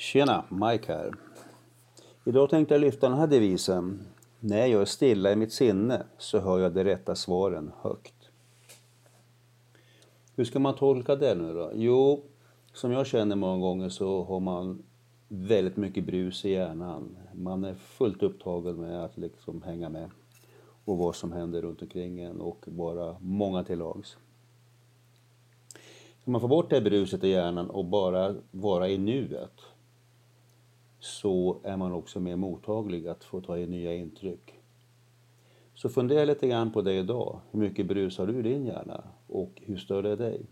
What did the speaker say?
Tjena, Mike här. Idag tänkte jag lyfta den här devisen. När jag är stilla i mitt sinne så hör jag de rätta svaren högt. Hur ska man tolka det nu då? Jo, som jag känner många gånger så har man väldigt mycket brus i hjärnan. Man är fullt upptagen med att liksom hänga med och vad som händer runt omkring en och vara många till lags. Kan man få bort det här bruset i hjärnan och bara vara i nuet så är man också mer mottaglig att få ta in nya intryck. Så fundera lite grann på det idag. Hur mycket brusar du i din hjärna och hur stör det dig?